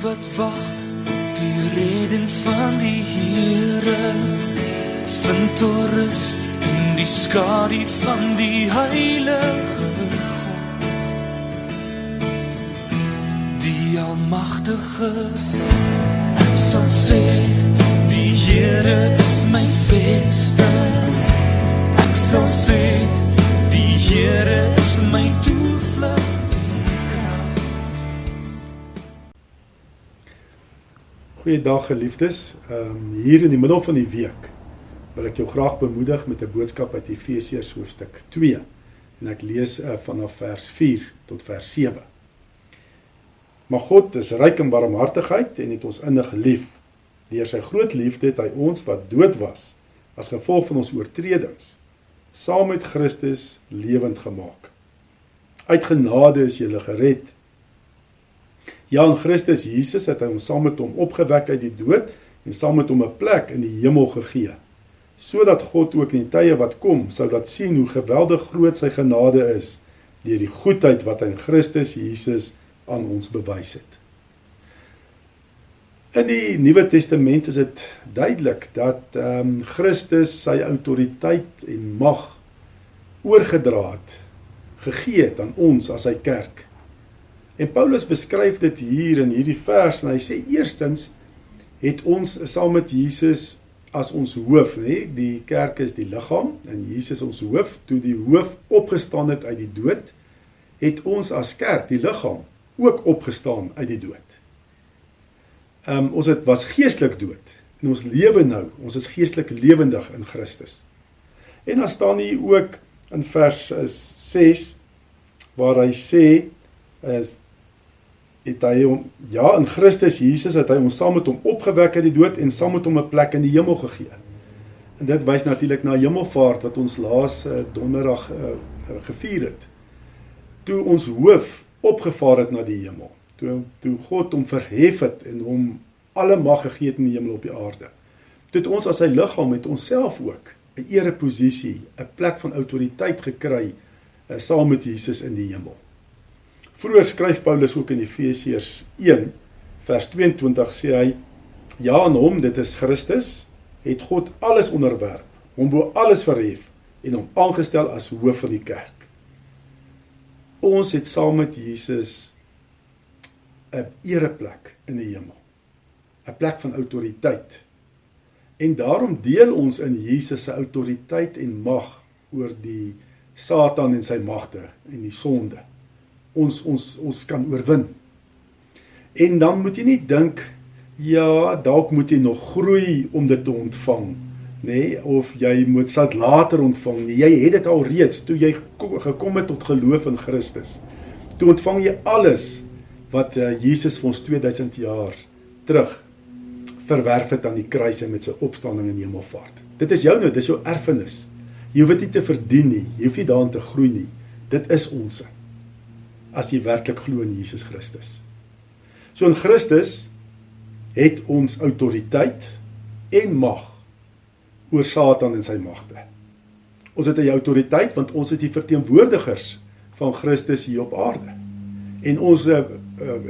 wat wag op die reden van die Here vind torus in die skadu van die heilige God. Die almagtige ek sal sê die Here is my vesting ek sal sê Goeiedag geliefdes. Ehm um, hier in die middel van die week wil ek jou graag bemoedig met 'n boodskap uit Efesiërs hoofstuk 2. En ek lees uh, vanaf vers 4 tot vers 7. Maar God is ryk in barmhartigheid en het ons innig lief. Deur sy groot liefde het hy ons wat dood was as gevolg van ons oortredings saam met Christus lewend gemaak. Uit genade is jy gered Ja, in Christus Jesus het hy ons saam met hom opgewek uit die dood en saam met hom 'n plek in die hemel gegee. Sodat God ook in die tye wat kom sou laat sien hoe geweldig groot sy genade is deur die goedheid wat hy in Christus Jesus aan ons bewys het. In die Nuwe Testament is dit duidelik dat ehm um, Christus sy autoriteit en mag oorgedra het, gegee het aan ons as sy kerk. En Paulus beskryf dit hier in hierdie vers en hy sê eerstens het ons saam met Jesus as ons hoof, nê? Die kerk is die liggaam en Jesus ons hoof. Toe die hoof opgestaan het uit die dood, het ons as kerk, die liggaam, ook opgestaan uit die dood. Ehm um, ons het was geestelik dood en ons lewe nou. Ons is geestelik lewendig in Christus. En dan staan hier ook in vers 6 waar hy sê is het hy hom ja in Christus Jesus het hy ons saam met hom opgewek uit die dood en saam met hom 'n plek in die hemel gegee. En dit wys natuurlik na hemelvaart wat ons laas uh, donderdag uh, gevier het. Toe ons hoof opgevaar het na die hemel. Toe toe God hom verhef het en hom alle mag gegee het in die hemel op die aarde. Toe het ons as sy liggaam met onsself ook 'n ereposisie, 'n plek van autoriteit gekry uh, saam met Jesus in die hemel. Vroeger skryf Paulus ook in Efesiërs 1 vers 22 sê hy ja aan hom dit is Christus het God alles onderwerp hom bo alles verhef en hom aangestel as hoof van die kerk. Ons het saam met Jesus 'n ereplek in die hemel. 'n plek van autoriteit. En daarom deel ons in Jesus se autoriteit en mag oor die Satan en sy magte en die sonde ons ons ons kan oorwin. En dan moet jy nie dink ja, dalk moet jy nog groei om dit te ontvang, nê, nee, of jy moet sal later ontvang nie. Jy het dit al reeds toe jy gekom het tot geloof in Christus. Toe ontvang jy alles wat uh, Jesus vir ons 2000 jaar terug verwerf het aan die kruis en met sy opstanding in hemelvaart. Dit is jou nou, dis jou erfenis. Jy hoef dit nie te verdien nie. Jy hoef nie daarin te groei nie. Dit is ons as jy werklik glo in Jesus Christus. So in Christus het ons autoriteit en mag oor Satan en sy magte. Ons het 'n autoriteit want ons is die verteenwoordigers van Christus hier op aarde. En ons uh,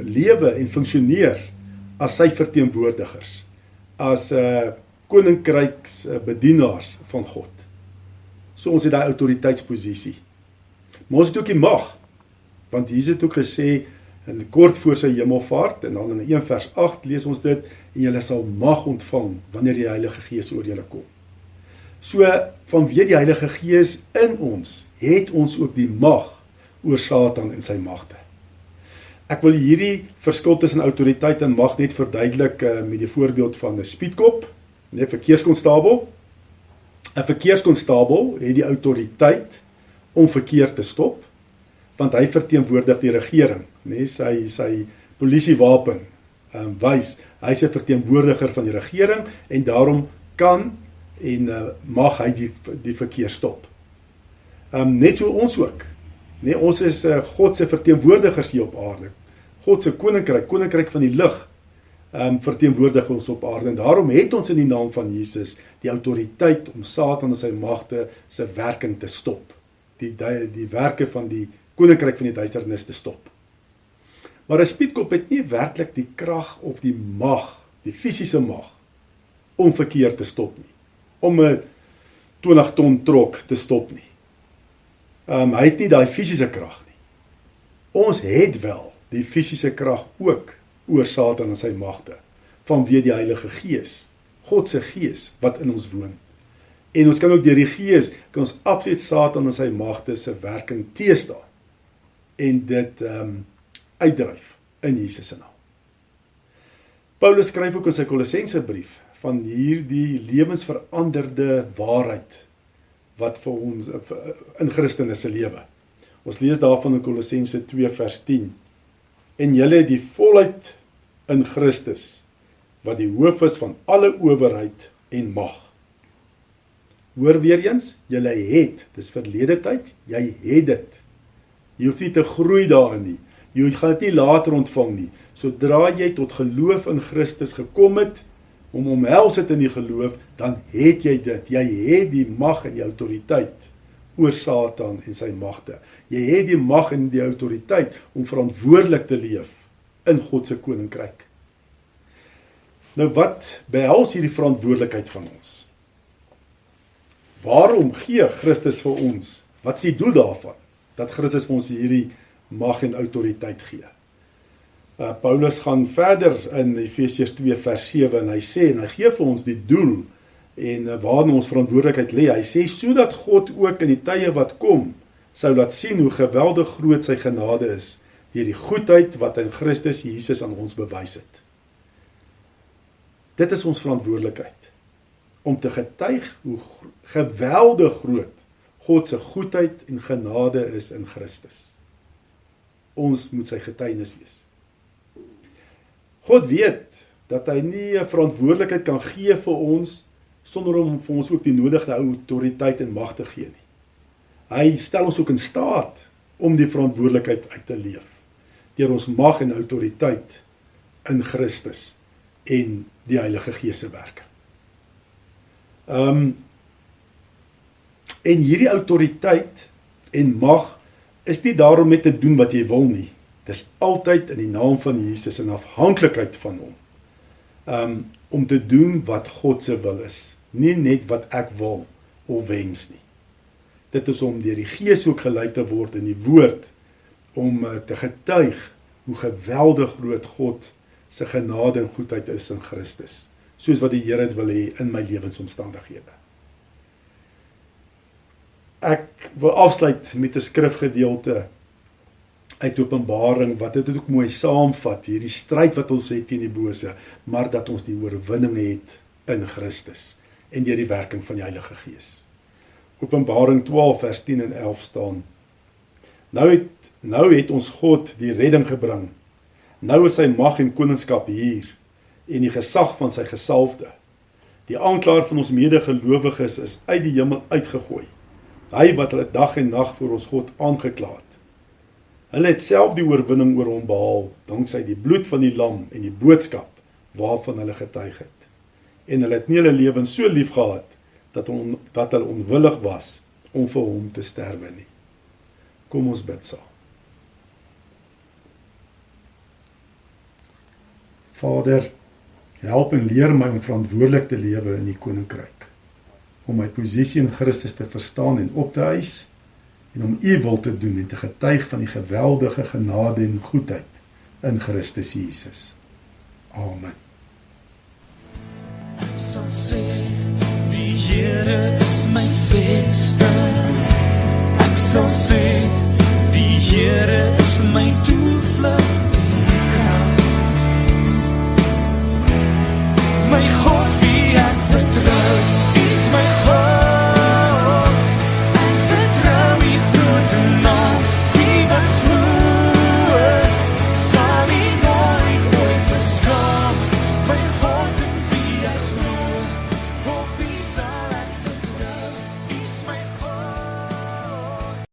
lewe en funksioneer as sy verteenwoordigers, as 'n uh, koninkryks uh, bedienaars van God. So ons het daai autoriteitsposisie. Maar ons het ook die mag want Jesus het ook gesê in kort voor sy hemelvaart en dan in 1 vers 8 lees ons dit en julle sal mag ontvang wanneer die Heilige Gees oor julle kom. So vanweë die Heilige Gees in ons het ons ook die mag oor Satan en sy magte. Ek wil hierdie verskil tussen autoriteit en mag net verduidelik uh, met die voorbeeld van 'n speedkop, 'n verkeerskonstabel. 'n Verkeerskonstabel het die autoriteit om verkeer te stop want hy verteenwoordig die regering, nê, nee, sy sy polisiewapen ehm um, wys hy's 'n verteenwoordiger van die regering en daarom kan en uh, mag hy die die verkeer stop. Ehm um, net so ons ook. Nee, ons is uh, God se verteenwoordigers hier op aarde. God se koninkryk, koninkryk van die lig, ehm um, verteenwoordig ons op aarde en daarom het ons in die naam van Jesus die autoriteit om Satan en sy magte se werking te stop. Die die, die werke van die koninkryk van die duisternis te stop. Maar 'n spietkop het nie werklik die krag of die mag, die fisiese mag om verkeer te stop nie. Om 'n 20 ton trok te stop nie. Ehm um, hy het nie daai fisiese krag nie. Ons het wel die fisiese krag ook oor Satan en sy magte vanweë die Heilige Gees, God se Gees wat in ons woon. En ons kan ook deur die Gees kan ons absoluut Satan en sy magte se werking teëstaan en dit ehm um, uitdryf in Jesus se naam. Paulus skryf ook in sy Kolossense brief van hierdie lewensveranderde waarheid wat vir ons in Christus se lewe. Ons lees daarvan in Kolossense 2 vers 10. En julle het die volheid in Christus wat die hoof is van alle owerheid en mag. Hoor weer eens, julle het, dis verlede tyd, jy het dit. Jy hoef nie te groei daarin nie. Jy gaan dit nie later ontvang nie. Sodra jy tot geloof in Christus gekom het, om omhels het in die geloof, dan het jy dit. Jy het die mag en die autoriteit oor Satan en sy magte. Jy het die mag en die autoriteit om verantwoordelik te leef in God se koninkryk. Nou wat behels hierdie verantwoordelikheid van ons? Waarom gee Christus vir ons? Wat is die doel daarvan? Dat Christus vir ons hierdie mag en autoriteit gee. Uh, Paulus gaan verder in Efesiërs 2 vers 7 en hy sê en hy gee vir ons die doel en uh, waarna ons verantwoordelikheid lê. Hy sê sodat God ook in die tye wat kom sou laat sien hoe geweldig groot sy genade is deur die goedheid wat in Christus Jesus aan ons bewys het. Dit is ons verantwoordelikheid om te getuig hoe geweldig groot God se goedheid en genade is in Christus. Ons moet sy getuienis wees. God weet dat hy nie 'n verantwoordelikheid kan gee vir ons sonder om vir ons ook die nodige autoriteit en mag te gee nie. Hy stel ons ook in staat om die verantwoordelikheid uit te leef deur ons mag en autoriteit in Christus en die Heilige Gees se werk. Ehm um, en hierdie autoriteit en mag is nie daarom net te doen wat jy wil nie. Dis altyd in die naam van Jesus in afhanklikheid van hom. Um om te doen wat God se wil is, nie net wat ek wil of wens nie. Dit is om deur die Gees ook gelei te word in die woord om uh, te getuig hoe geweldig groot God se genade en goedheid is in Christus, soos wat die Here dit wil hê in my lewensomstandighede. Ek wil afsluit met 'n skrifgedeelte uit Openbaring wat dit ook mooi saamvat hierdie stryd wat ons het teen die bose maar dat ons die oorwinning het in Christus en deur die werking van die Heilige Gees. Openbaring 12 vers 10 en 11 staan. Nou het nou het ons God die redding gebring. Nou is sy mag en koningskap hier en die gesag van sy gesalfde. Die aanklaer van ons medegelowiges is uit die hemel uitgegooi. Hy wat hulle dag en nag voor ons God aangekla het. Hulle het self die oorwinning oor hom behaal danksy die bloed van die lam en die boodskap waarvan hulle getuig het. En hulle het nie hulle lewens so lief gehad dat on, dat hulle onwillig was om vir hom te sterwe nie. Kom ons bid saam. Vader, help en leer my om verantwoordelik te lewe in u koninkryk om my posisie in Christus te verstaan en op te eis en om u wil te doen en te getuig van die geweldige genade en goedheid in Christus Jesus. Amen. Ek sal sê die Here is my vesting. Ek sal sê